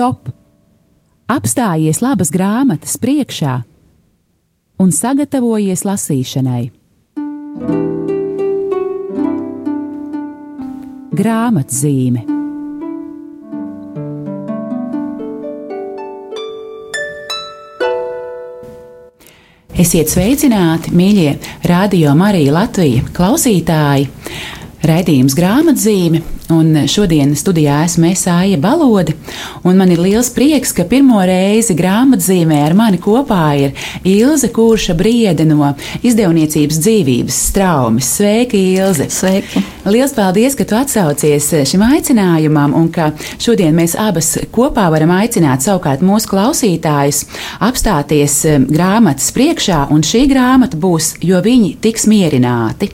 Stop! Apstājies labas grāmatas priekšā un sagatavojies lasīšanai. Grāmatzīme Esiet sveicināti, mīļie radio Marija Latvija klausītāji! Raidījums grāmatzīme, un šodien studijā esmu Esāja Balode, un man ir liels prieks, ka pirmo reizi grāmatzīmē ar mani kopā ir Ilze Kurša Briede no izdevniecības dzīvības straumes. Sveiki, Ilze! Sveiki! Liels paldies, ka tu atsaucies šim aicinājumam, un ka šodien mēs abas kopā varam aicināt savukārt mūsu klausītājus apstāties grāmatas priekšā, un šī grāmata būs, jo viņi tiks mierināti.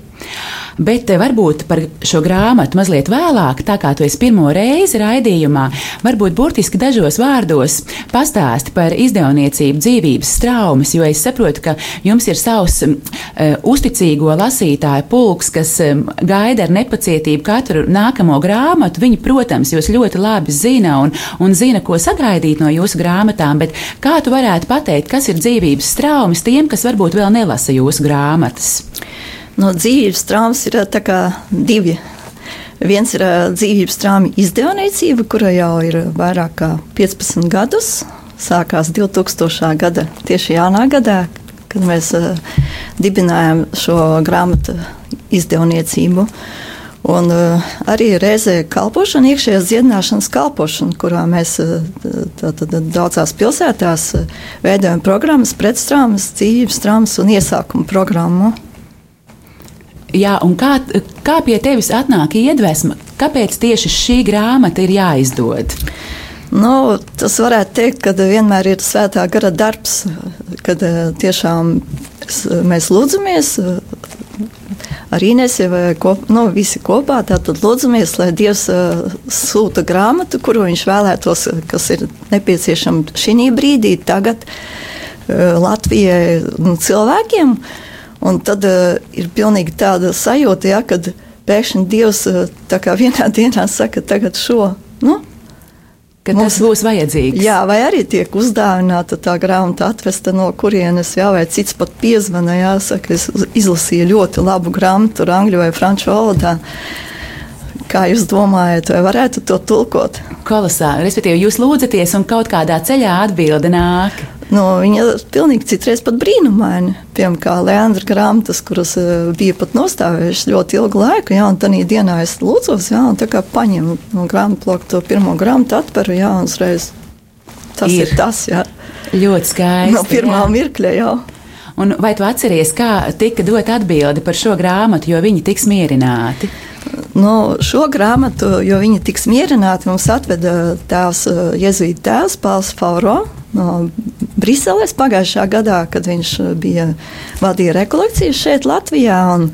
Bet eh, varbūt par šo grāmatu mazliet vēlāk, tā kā tu esi pirmo reizi raidījumā, varbūt burtiski dažos vārdos pastāsti par izdevniecību dzīvības traumas, jo es saprotu, ka jums ir savs uh, uzticīgo lasītāju pulks, kas um, gaida ar nepacietību katru nākamo grāmatu. Viņi, protams, jūs ļoti labi zina un, un zina, ko sagaidīt no jūsu grāmatām, bet kā tu varētu pateikt, kas ir dzīvības traumas tiem, kas varbūt vēl nelasa jūsu grāmatas? No dzīvības traumas ir divi. Viens ir dzīvības traumas izdevniecība, kura jau ir vairāk kā 15 gadus. Sākās 2000. gada, tieši jaunā gadā, kad mēs dibinājām šo grāmatu izdevniecību. Un uh, arī reizē kalpošana, iekšējās dziedināšanas kalpošana, kurā mēs uh, tātad, daudzās pilsētās veidojam programmas, pretstrāmas, dzīves traumas un iesākumu programmu. Jā, un kā, kā pie tevis atnāk iedvesma? Kāpēc tieši šī grāmata ir jāizdod? Nu, tas varētu teikt, ka vienmēr ir svētā gara darbs, kad eh, tiešām mēs lūdzamies ar Inesu vai kop, nu, visi kopā. Lūdzamies, lai Dievs uh, sūta grāmatu, kuru viņš vēlētos, kas ir nepieciešama šī brīdī, tagad uh, Latvijai un cilvēkiem. Uh, Un tad uh, ir pilnīgi tāda sajūta, ja, kad pēkšņi Dievs uh, vienā dienā saka, tagad šo. Nu, ka mums, tas būs vajadzīgs. Jā, vai arī tiek uzdāvināta tā grāmata, atvesta no kurienes, jā, vai cits pat piezvana. Jāsaka, es izlasīju ļoti labu grāmatu, angļu vai franču valodā. Kā jūs domājat, vai varētu to tulkot? Kolosāli. Respektīvi, jūs lūdzaties, un kaut kādā ceļā atbilde nāk. Nu, viņa pilnīgi citreiz pat brīnumaini. Piemēram, kā Leandra grāmatas, kuras uh, bija pat nostāvējušas ļoti ilgu laiku. Jā, un tādā dienā es lūdzos, jā, un tā kā paņemu no grāmatu bloka to pirmo grāmatu, atveru, jā, un uzreiz tas ir, ir tas. Jā. Ļoti skaisti. No pirmā jā. mirkļa jau. Un vai tu atceries, kā tika dot atbildi par šo grāmatu, jo viņi tiks mierināti? Nu, šo grāmatu, jo viņi tiks mierināti, mums atveda tēvs Jēzus Tēvs Pāvils Fauro no Briseles pagājušā gadā, kad viņš uh, bija vadīja rekolekcijas šeit Latvijā. Un,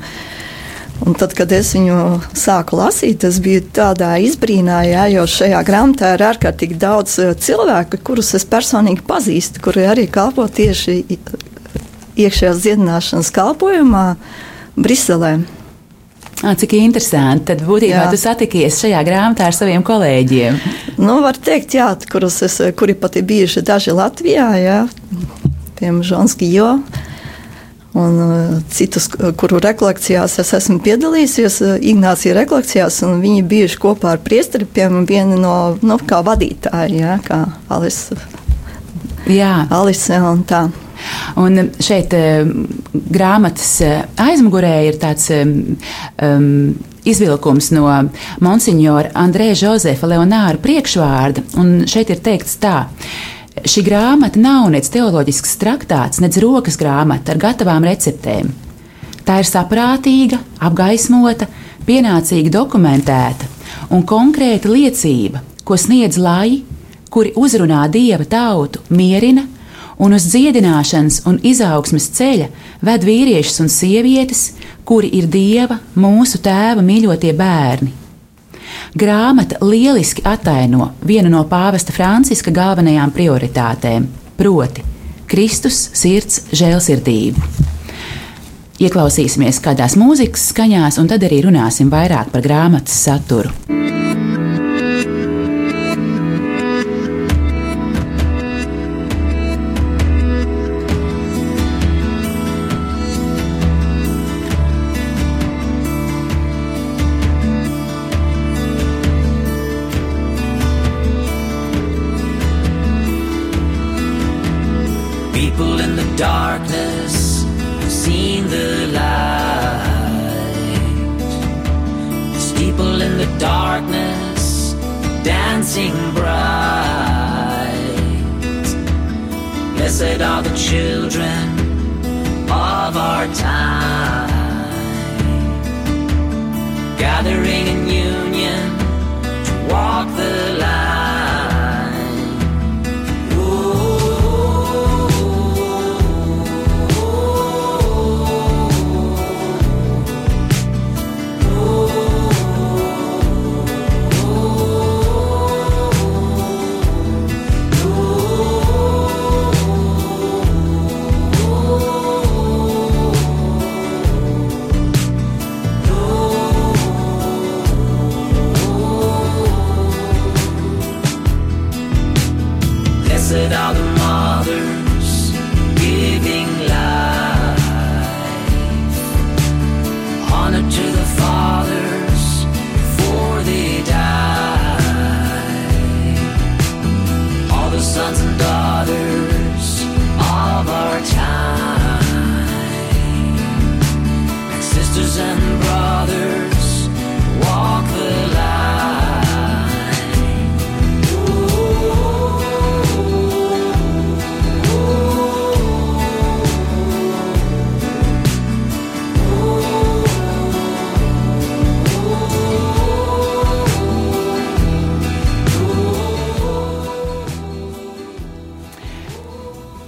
Un tad, kad es viņu sāku lasīt, es biju tādā izbrīnā, jā, jo šajā grāmatā ir ārkārtīgi daudz uh, cilvēku, kurus es personīgi pazīstu, kuri arī kalpo tieši iekšējās dziedināšanas kalpojumā Briselē. Ah, cik interesanti. Tad būtībā jā. tu satikies šajā grāmatā ar saviem kolēģiem. Nu, var teikt, jā, kurus es, kuri pat ir bijuši daži Latvijā, jā, piemēram, Žons Gijo. Un uh, citus, kuru rekolekcijās es esmu piedalījusies, Ignācijā rekolekcijās, un viņi bijuši kopā ar priesteri, piemēram, viena no, nu, kā vadītāja, jā, kā Alise. Jā. Alise un tā. Un šeit eh, grāmatas eh, aizmugurē ir tāds um, izvilkums no Monsignora Andrēja Josefa Leonāra priekšvārda, un šeit ir teikts tā. Šī grāmata nav nec teoloģisks traktāts, nec rokas grāmata ar gatavām receptēm. Tā ir saprātīga, apgaismota, pienācīgi dokumentēta un konkrēta liecība, ko sniedz lai, kuri uzrunā dieva tautu, mierina un uz dziedināšanas un izaugsmes ceļa ved vīriešus un sievietes, kuri ir Dieva, mūsu Tēva mīļotie bērni. Grāmata lieliski ataino vienu no pāvesta Franciska galvenajām prioritātēm, proti, Kristus sirds žēlsirdību. Ieklausīsimies kādās mūzikas skaņās, un tad arī runāsim vairāk par grāmatas saturu. People in the darkness have seen the light. There's people in the darkness dancing bright. Blessed are the children of our time, gathering in union to walk the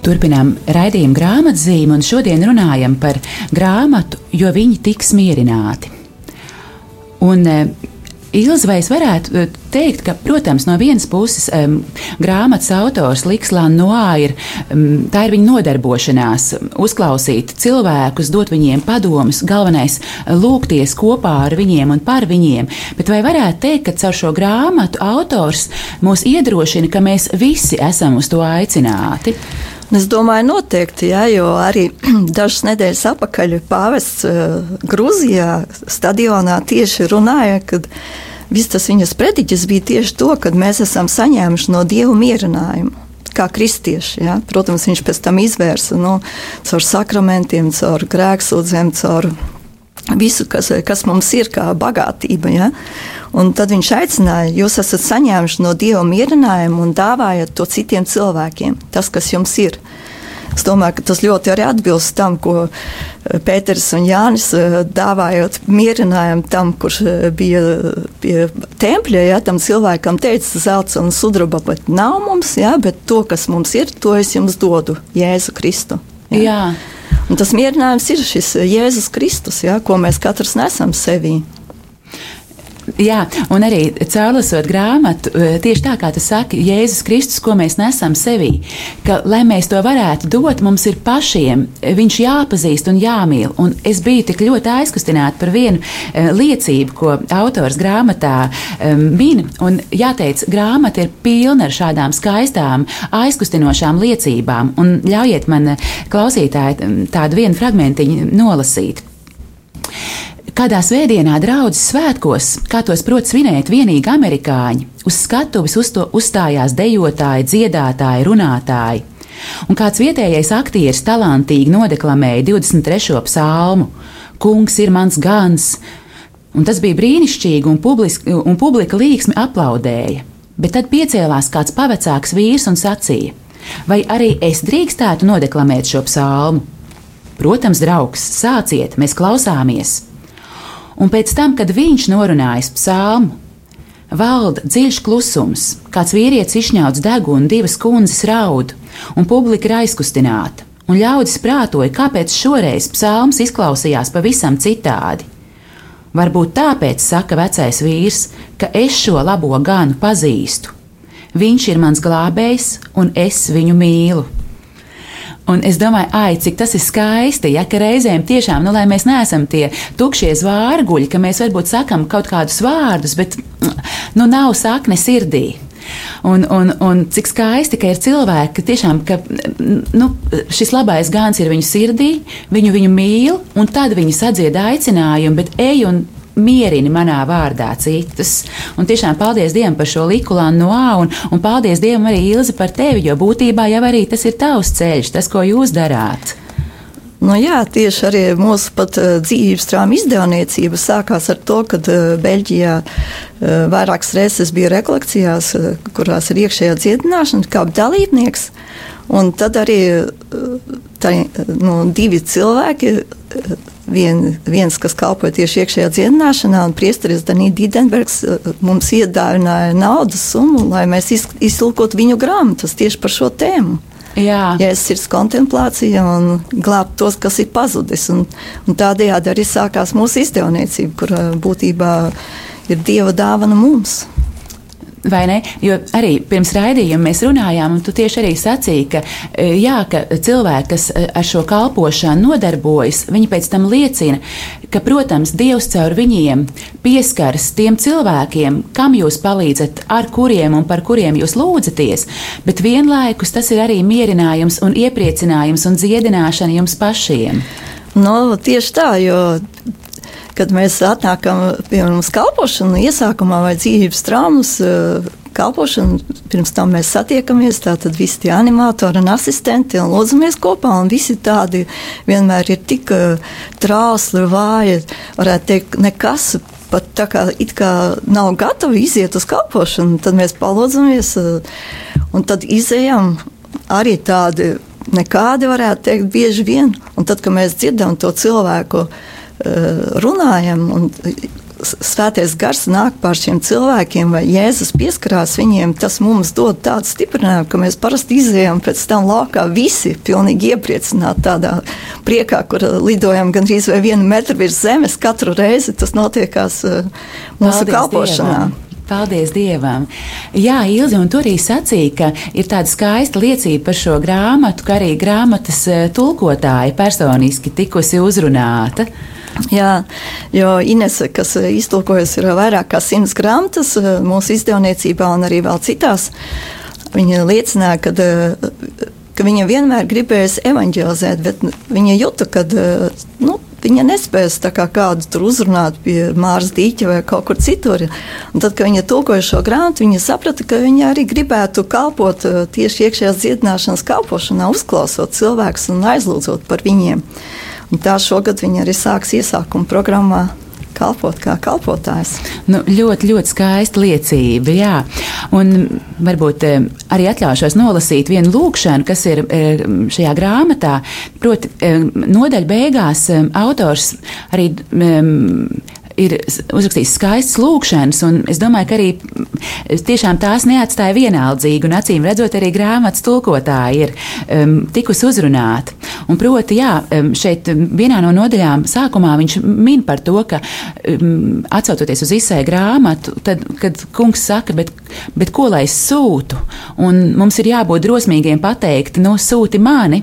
Turpinām raidījumu grāmatzīmi, un šodien runājam par grāmatu, jo viņi tiks mierināti. Un, eh, Ilza, vai es varētu eh, teikt, ka, protams, no vienas puses um, grāmatas autors Liks Lanoā ir, um, tā ir viņa nodarbošanās, uzklausīt cilvēkus, dot viņiem padomus, galvenais - lūgties kopā ar viņiem un par viņiem. Bet vai varētu teikt, ka caur šo grāmatu autors mūs iedrošina, ka mēs visi esam uz to aicināti? Es domāju, noteikti, jā, jo arī dažas nedēļas atpakaļ pāvests uh, Grūzijā stadionā tieši runāja, ka viss tas viņas prediķis bija tieši to, ka mēs esam saņēmuši no Dieva mierinājumu. Kā kristieši. Ja? Protams, viņš pēc tam izvērsa nu, caur sakramentiem, caur grēksūdzēm, caur visu, kas, kas mums ir, kā bagātība. Ja? Un tad viņš aicināja, jūs esat saņēmuši no Dieva mierinājumu un dāvājat to citiem cilvēkiem, tas, kas jums ir. Es domāju, ka tas ļoti arī atbilst tam, ko Pēters un Jānis dāvājot mierinājumu tam, kurš bija pie tempļa, ja tam cilvēkam teica, zelts un sudraba pat nav mums, ja, bet to, kas mums ir, to es jums dodu, Jēzu Kristu. Ja. Jā. Un tas mierinājums ir šis Jēzus Kristus, ja, ko mēs katrs nesam sevī. Jā, un arī caurlasot grāmatu, tieši tā kā tu saki, Jēzus Kristus, ko mēs nesam sevī, ka, lai mēs to varētu dot, mums ir pašiem viņš jāpazīst un jāmīl. Un es biju tik ļoti aizkustināta par vienu uh, liecību, ko autors grāmatā min. Un jāteic, grāmata ir pilna ar šādām skaistām, aizkustinošām liecībām. Un ļaujiet man, klausītāji, tādu vienu fragmentiņu nolasīt. Kādā svētdienā draudzes svētkos, kā tos prot svinēt vienīgi amerikāņi, uz skatuves uz uzstājās dejotāji, dziedātāji, runātāji. Un kāds vietējais aktieris talantīgi nodeklamēja 23. psalmu: Kungs ir mans gans! Un tas bija brīnišķīgi, un, publiski, un publika līksmi aplaudēja. Bet tad piecēlās kāds pavecāks vīrs un sacīja: Vai arī es drīkstētu nodeklamēt šo psalmu? Protams, draugs, sāciet, mēs klausāmies! Un pēc tam, kad viņš norunājis psalmu, valda dziļš klusums, kāds vīrietis izšņauts degunu, divas kundzes raud, un publika ir aizkustināta. Un ļaudis prātoja, kāpēc šoreiz psalms izklausījās pavisam citādi. Varbūt tāpēc, saka vecais vīrs, ka es šo labo ganu pazīstu. Viņš ir mans glābējs, un es viņu mīlu. Un es domāju, ai, cik tas ir skaisti, ja ka reizēm tiešām, nu, lai mēs neesam tie tukšie zvārguļi, ka mēs varbūt sakam kaut kādus vārdus, bet nu, nav sakne sirdī. Un, un, un cik skaisti, ka ir cilvēki, ka tiešām ka, nu, šis labais gans ir viņu sirdī, viņu, viņu mīl, un tad viņi sadzied aicinājumu, bet ej un mierini manā vārdā citus. Un tiešām paldies Dievam par šo likulānu no A, un, un paldies Dievam arī Ilze par tevi, jo būtībā jau arī tas ir tavs ceļš, tas, ko jūs darāt. Nu, jā, tieši arī mūsu pat, uh, dzīves trāma izdevniecība sākās ar to, ka uh, Beļģijā uh, vairākas reizes bija rekolekcijās, uh, kurās ir iekšējā dziedināšana, kā dalībnieks. Un tad arī uh, tā, nu, divi cilvēki, uh, vien, viens, kas kalpoja tieši iekšējā dziedināšanā, un priesteris Danija Dīdenbergs uh, mums iedāvināja naudas summu, lai mēs iz, iztulkotu viņu grāmatas tieši par šo tēmu. Jā, Jēzus sirds kontemplācija un glābt tos, kas ir pazudis. Un, un tādējādi arī sākās mūsu izdevniecība, kur ā, būtībā ir Dieva dāvana mums. Vai ne? Jo arī pirms raidījuma mēs runājām, un tu tieši arī sacīji, ka, e, jā, ka cilvēki, kas e, ar šo kalpošanu nodarbojas, viņi pēc tam liecina, ka, protams, Dievs caur viņiem pieskaras tiem cilvēkiem, kam jūs palīdzat, ar kuriem un par kuriem jūs lūdzaties, bet vienlaikus tas ir arī mierinājums un iepriecinājums un dziedināšana jums pašiem. No, Nu, tieši tā, jo kad mēs atnākam pie mums kalpošanu, iesākumā vai dzīves traumas eh, kalpošanu, pirms tam mēs satiekamies, tātad visi tie animatori un asistenti un lūdzamies kopā, un visi tādi vienmēr ir tik eh, trausli, vāji, varētu teikt, nekas. Pat tā kā, kā nav gatavi iziet uz kalpošanu, tad mēs palūdzamies eh, un tad izējām arī tādi nekādi, varētu teikt, bieži vien. Un tad, kad mēs dzirdam to cilvēku runājam, un svētais gars nāk pār šiem cilvēkiem, vai Jēzus pieskarās viņiem, tas mums dod tādu stiprinājumu, ka mēs parasti izējām pēc tam laukā visi pilnīgi iepriecināti tādā priekā, kur lidojam gandrīz vai vienu metru virs zemes katru reizi. Tas notiekās eh, mūsu Paldies kalpošanā. Dievam. Paldies Dievam! Jā, Ilzi, un tur arī sacīja, ka ir tāda skaista liecība par šo grāmatu, ka arī grāmatas eh, tulkotāja personiski tikusi uzrunāta. Jā, jo Inese, kas eh, iztulkojas ir vairāk kā simts grāmatas eh, mūsu izdevniecībā un arī vēl citās, viņa liecināja, ka, eh, ka viņa vienmēr gribējusi evanģelizēt, bet viņa jūta, ka nu, viņa nespēs kā kādu tur uzrunāt pie Māras dīķa vai kaut kur citur. Un tad, kad viņa tulkoja šo grāmatu, viņa saprata, ka viņa arī gribētu kalpot tieši iekšējās dziedināšanas kalpošanā, uzklausot cilvēkus un aizlūdzot par viņiem. Un tā šogad viņa arī sāks iesākuma programmā kalpot kā kalpotājs. Nu, ļoti, ļoti skaista liecība. Jā. Un varbūt eh, arī atļaušos nolasīt vienu lūkšanu, kas ir eh, šajā grāmatā. Proti, eh, nodaļa beigās autors arī. Um, Ir uzrakstījis skaistas lūkšanas, un es domāju, ka arī tiešām tās neatstāja vienaldzīgi. Un acīm redzot, arī grāmatas tulkotāji ir um, tikusi uzrunāti. Un proti, jā, šeit vienā no nodaļām sākumā viņš min par to, ka um, atsaucoties uz izsēju grāmatu, tad, kad kungs saka, bet, bet ko lai es sūtu? Un mums ir jābūt drosmīgiem pateikt, no sūti mani.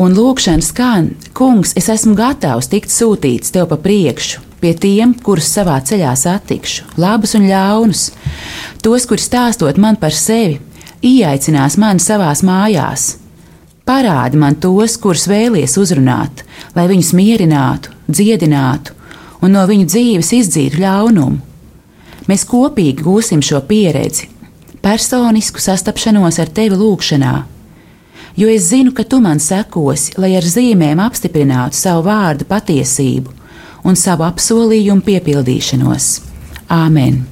Un lūkšana skan, kungs, es esmu gatavs tikt sūtīts tev pa priekšu, pie tiem, kurus savā ceļā satikšu, labus un ļaunus, tos, kuri stāstot man par sevi, ieaicinās mani savās mājās. Parādi man tos, kurus vēlies uzrunāt, lai viņus mierinātu, dziedinātu un no viņu dzīves izdzītu ļaunumu. Mēs kopīgi gūsim šo pieredzi, personisku sastapšanos ar tevi lūgšanā, jo es zinu, ka tu man sekosi, lai ar zīmēm apstiprinātu savu vārdu patiesību un savu apsolījumu piepildīšanos. Āmen!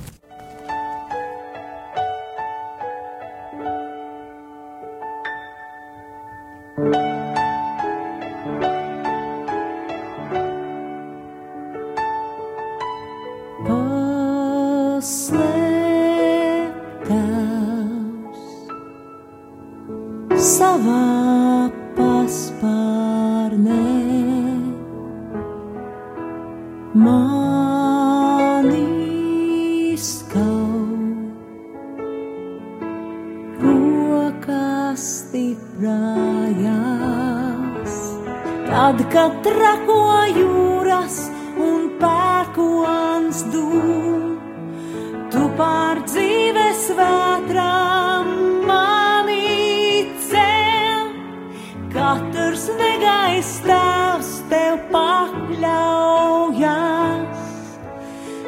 Tēvs tev pakļaujas.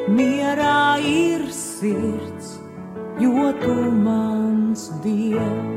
mierā ir sirds, jo tu mans dievs.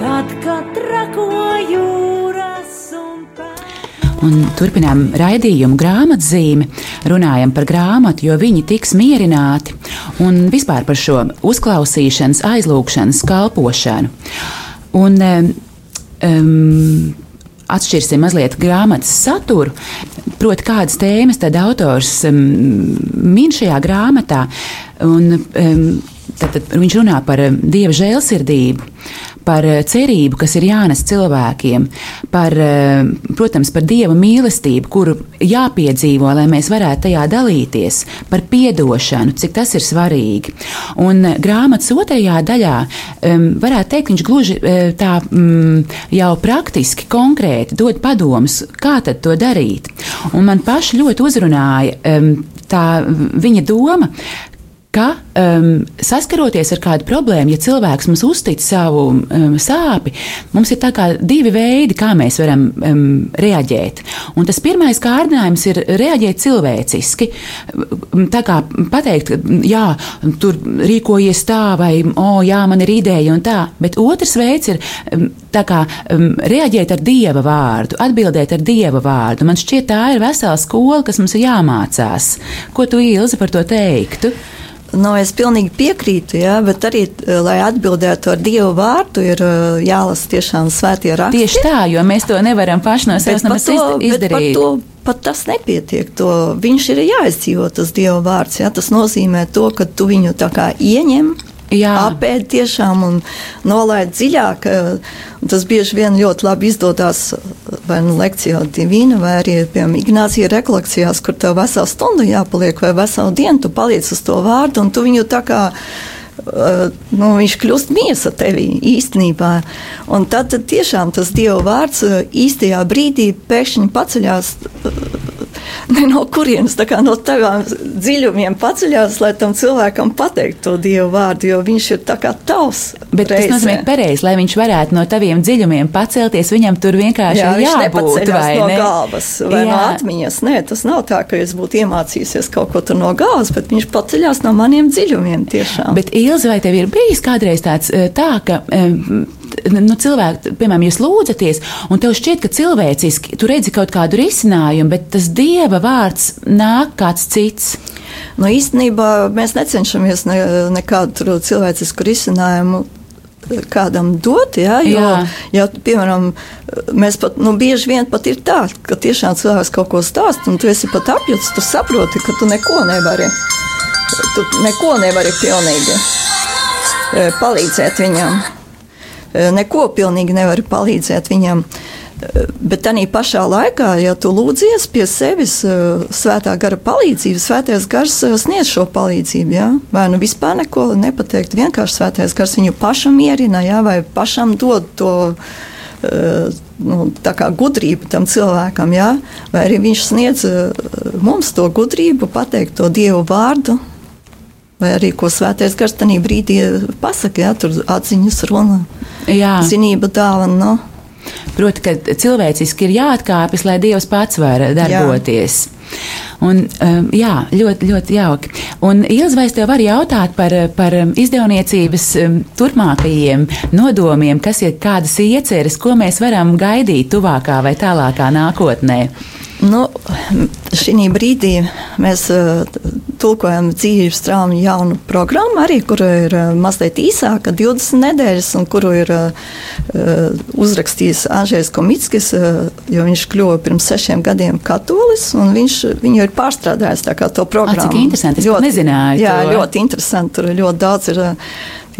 Tad, kad trako jūras un. Un turpinām raidījumu grāmatzīmi, runājam par grāmatu, jo viņi tiks mierināti un vispār par šo uzklausīšanas, aizlūgšanas kalpošanu. Un, um, atšķirsim mazliet grāmatas saturu, proti, kādas tēmas tad autors um, min šajā grāmatā. Un, um, tad, tad viņš runā par dieva žēlsirdību, par uh, cerību, kas ir jānes cilvēkiem, par, uh, protams, par dieva mīlestību, kuru jāpiedzīvo, lai mēs varētu tajā dalīties, par piedošanu, cik tas ir svarīgi. Un uh, grāmatas otrajā daļā varētu teikt, viņš gluži tā um, jau praktiski, konkrēti dod padomus, kā tad to darīt. Un man paši ļoti uzrunāja tā viņa doma, ka um, saskaroties ar kādu problēmu, ja cilvēks mums uztic savu um, sāpi, mums ir divi veidi, kā mēs varam um, reaģēt. Un tas pirmais kārdinājums ir reaģēt cilvēciski. Um, Tā kā pateikt, jā, tur rīkojies tā, vai, o, jā, man ir ideja un tā. Bet otrs veids ir um, kā um, reaģēt ar dieva vārdu, atbildēt ar dieva vārdu. Man šķiet, tā ir vesela skola, kas mums ir jāmācās. Ko tu, Ilze, par to teiktu? Nu, es pilnīgi piekrītu, jā, bet arī, eh, lai atbildētu ar Dievu vārdu, ir eh, jālasa tiešām svētie raksti. Tieši tā, jo mēs to nevaram paši no sevis izdarīt. to Pat tas nepietiek. To, viņš ir jāizdzīvo, tas Dieva vārds. Jā, tas nozīmē to, ka tu viņu tā kā ieņem. Apēd tiešām un nolaid dziļāk. eh, Tas bieži vien ļoti labi izdodas vai nu lekcijā divīna, vai arī, piemēram, Ignācija rekolekcijās, kur tev veselu stundu jāpaliek, vai veselu dienu tu paliec uz to vārdu, un tu viņu tā kā Uh, nu, viņš kļūst miesa tevī īstenībā. Un tad, tad tiešām tas Dieva vārds īstajā brīdī pēkšņi paceļās. Ne no kurienes, tā kā no tavām dziļumiem paceļās, lai tam cilvēkam pateiktu to Dieva vārdu, jo viņš ir tā kā tavs. Bet tas reizē. nozīmē, pareizi, lai viņš varētu no taviem dziļumiem pacelties, viņam tur vienkārši Jā, ir jābūt. vai no ne? galvas vai Jā. no atmiņas. Nē, tas nav tā, ka es būtu iemācījusies kaut ko tur no galvas, bet viņš paceļās no maniem dziļumiem tiešām. Bet, Ilze, vai tev ir bijis kādreiz tāds eh, tā, ka nu, cilvēki, piemēram, jūs lūdzaties, un tev šķiet, ka cilvēciski tu redzi kaut kādu risinājumu, bet tas dieva vārds nāk kāds cits. Nu, īstenībā mēs necenšamies ne, nekādu cilvēcisku risinājumu. Kādam dot, jā, jo, Jā. ja, piemēram, mēs pat, nu, bieži vien pat ir tā, ka tiešām cilvēks kaut ko stāsta, un tu esi pat apjutis, tu saproti, ka tu neko nevari, tu neko nevari pilnīgi eh, palīdzēt viņam. Eh, Neko pilnīgi nevari palīdzēt viņam. Eh, Bet tā pašā laikā, ja tu lūdzies pie sevis eh, svētā gara palīdzību, svētais gars sniedz šo palīdzību. Ja? Vai nu vispār neko nepateikt, vienkārši svētais gars viņu pašam mierina, ja? vai pašam dod to. Nu, tā kā gudrība tam cilvēkam, jā, vai arī viņš sniedz mums to gudrību, pateikt to dievu vārdu, vai arī ko svētais gars tajā brīdī pasakā, ja tur atziņas runa. Jā. zinību dāvana. Nu, Proti, ka cilvēciski ir jāatkāpjas, lai Dievs pats var darboties. Un, um, jā, ļoti, ļoti jauki. Un, Ilza, vai es tev varu jautāt par, par izdevniecības um, turpmākajiem nodomiem, kas ir kādas ieceres, ko mēs varam gaidīt tuvākā vai tālākā nākotnē? Nu, šī brīdī mēs uh, tulkojam dzīves traumu jaunu programmu, arī kura ir uh, mazliet īsāka, 20 nedēļas, un kuru ir uh, uzrakstījis Anžēls Komitskis, jo viņš kļuva pirms sešiem gadiem katolis, un viņš viņu ir pārstrādājis tā kā to programmu. A, cik interesanti, es pat nezināju Jā, to. ļoti interesanti, tur ir ļoti daudz ir.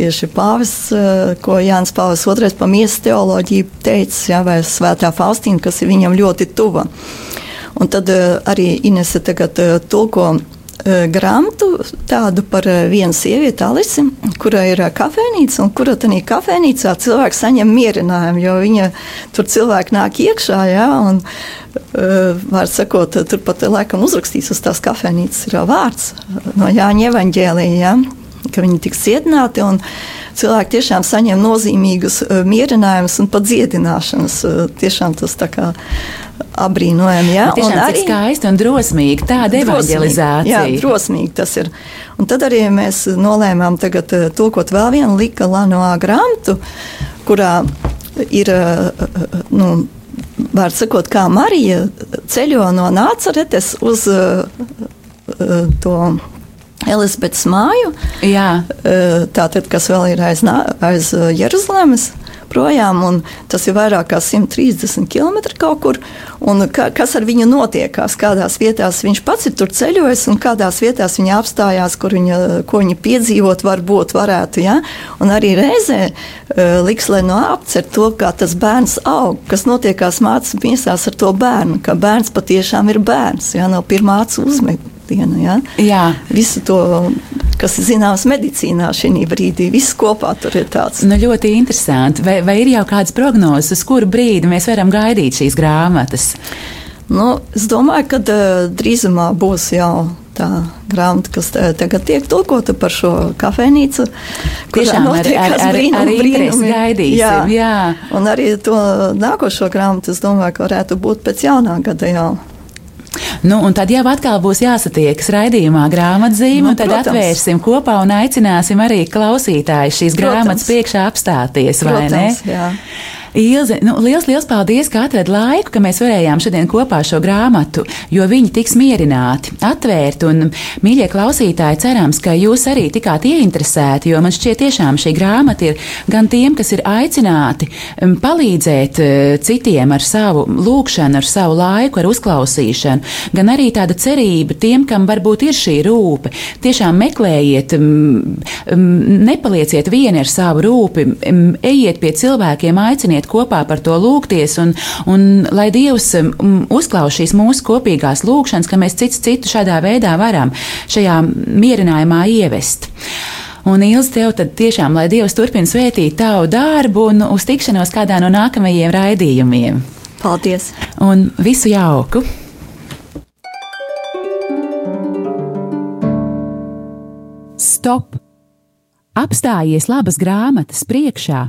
Tieši uh, ko Jānis Pāvils II par miesas teoloģiju teica, jā, vai Svētā Faustīna, kas ir viņam ļoti tuva. Un tad uh, arī Inese tagad uh, tulko uh, grāmatu tādu par vienu sievieti, Alisi, kura ir kafejnīca, un kura tajā kafejnīcā cilvēks saņem mierinājumu, jo viņa tur cilvēki nāk iekšā, jā, un var sakot, tur pat laikam uzrakstīts uz tās kafejnīcas ir vārds no Jāņa evaņģēlija, jā, ka viņi tiks cietināti, un cilvēki tiešām saņem nozīmīgus uh, mierinājumus un pat dziedināšanas. Uh, tiešām tas tā kā apbrīnojami. Ja? Tiešām Un arī skaisti un drosmīgi tāda evanģelizācija. Jā, drosmīgi tas ir. Un tad arī mēs nolēmām tagad eh, tulkot vēl vienu Lika Lanoā grāmatu, kurā ir, eh, nu, var sakot, kā Marija ceļo no Nācaretes uz eh, eh, to Elizabetes māju, Jā, tātad, kas vēl ir aiz, aiz Jeruzalemes. Projām, un tas ir vairāk kā 130 km kaut kur. Ka, kas ar viņu notiekās? Kādās vietās viņš pats ir tur ceļojis, un kādās vietās viņa apstājās, kur viņa, ko viņa piedzīvot, varbūt varētu. Ja? Un arī reizē uh, liks, lai no apcer to, kā tas bērns aug, kas notiekās mācības miesās ar to bērnu, ka bērns patiešām ir bērns, ja? no pirmā acu uzmetiena. Ja? jā. Visu to, kas zināms medicīnā šī brīdī, viss kopā tur ir tāds. Nu, ļoti interesanti. Vai, vai ir jau kādas prognozes, uz kuru brīdi mēs varam gaidīt šīs grāmatas? Nu, es domāju, ka uh, drīzumā būs jau tā grāmata, kas uh, tagad tiek tulkota par šo kafejnīcu. Tiešām notiekās ar- ar- brīnumi, ar brīnumi. gaidīsim, jā. Un arī to nākošo grāmatu, es domāju, ka varētu būt pēc jaunā gada jau. Nu, un tad jau atkal būs jāsatiekas raidījumā grāmatzīme, Nu, un tad protams. atvērsim kopā un aicināsim arī klausītājus šīs Protams. grāmatas priekšā apstāties, vai ne? Protams, jā. Ilze, nu, liels, liels paldies, ka atradāt laiku, ka mēs varējām šodien kopā šo grāmatu, jo viņi tiks mierināti, atvērti. Un, mīļie klausītāji, cerams, ka jūs arī tikāt ieinteresēti, jo man šķiet, tiešām šī grāmata ir gan tiem, kas ir aicināti palīdzēt uh, citiem ar savu lūkšanu, ar savu laiku, ar uzklausīšanu, gan arī tāda cerība tiem, kam varbūt ir šī rūpe. Tiešām meklējiet, nepalieciet vieni ar savu rūpi, ejiet pie cilvēkiem, aiciniet kopā par to lūgties, un, un lai Dievs um, uzklaus šīs mūsu kopīgās lūgšanas, ka mēs cits citu šādā veidā varam šajā mierinājumā ievest. Un, Ilz, tev tad tiešām, lai Dievs turpina svētīt tavu darbu un uz tikšanos kādā no nākamajiem raidījumiem. Paldies! Un visu jauku! Stop! Apstājies labas grāmatas priekšā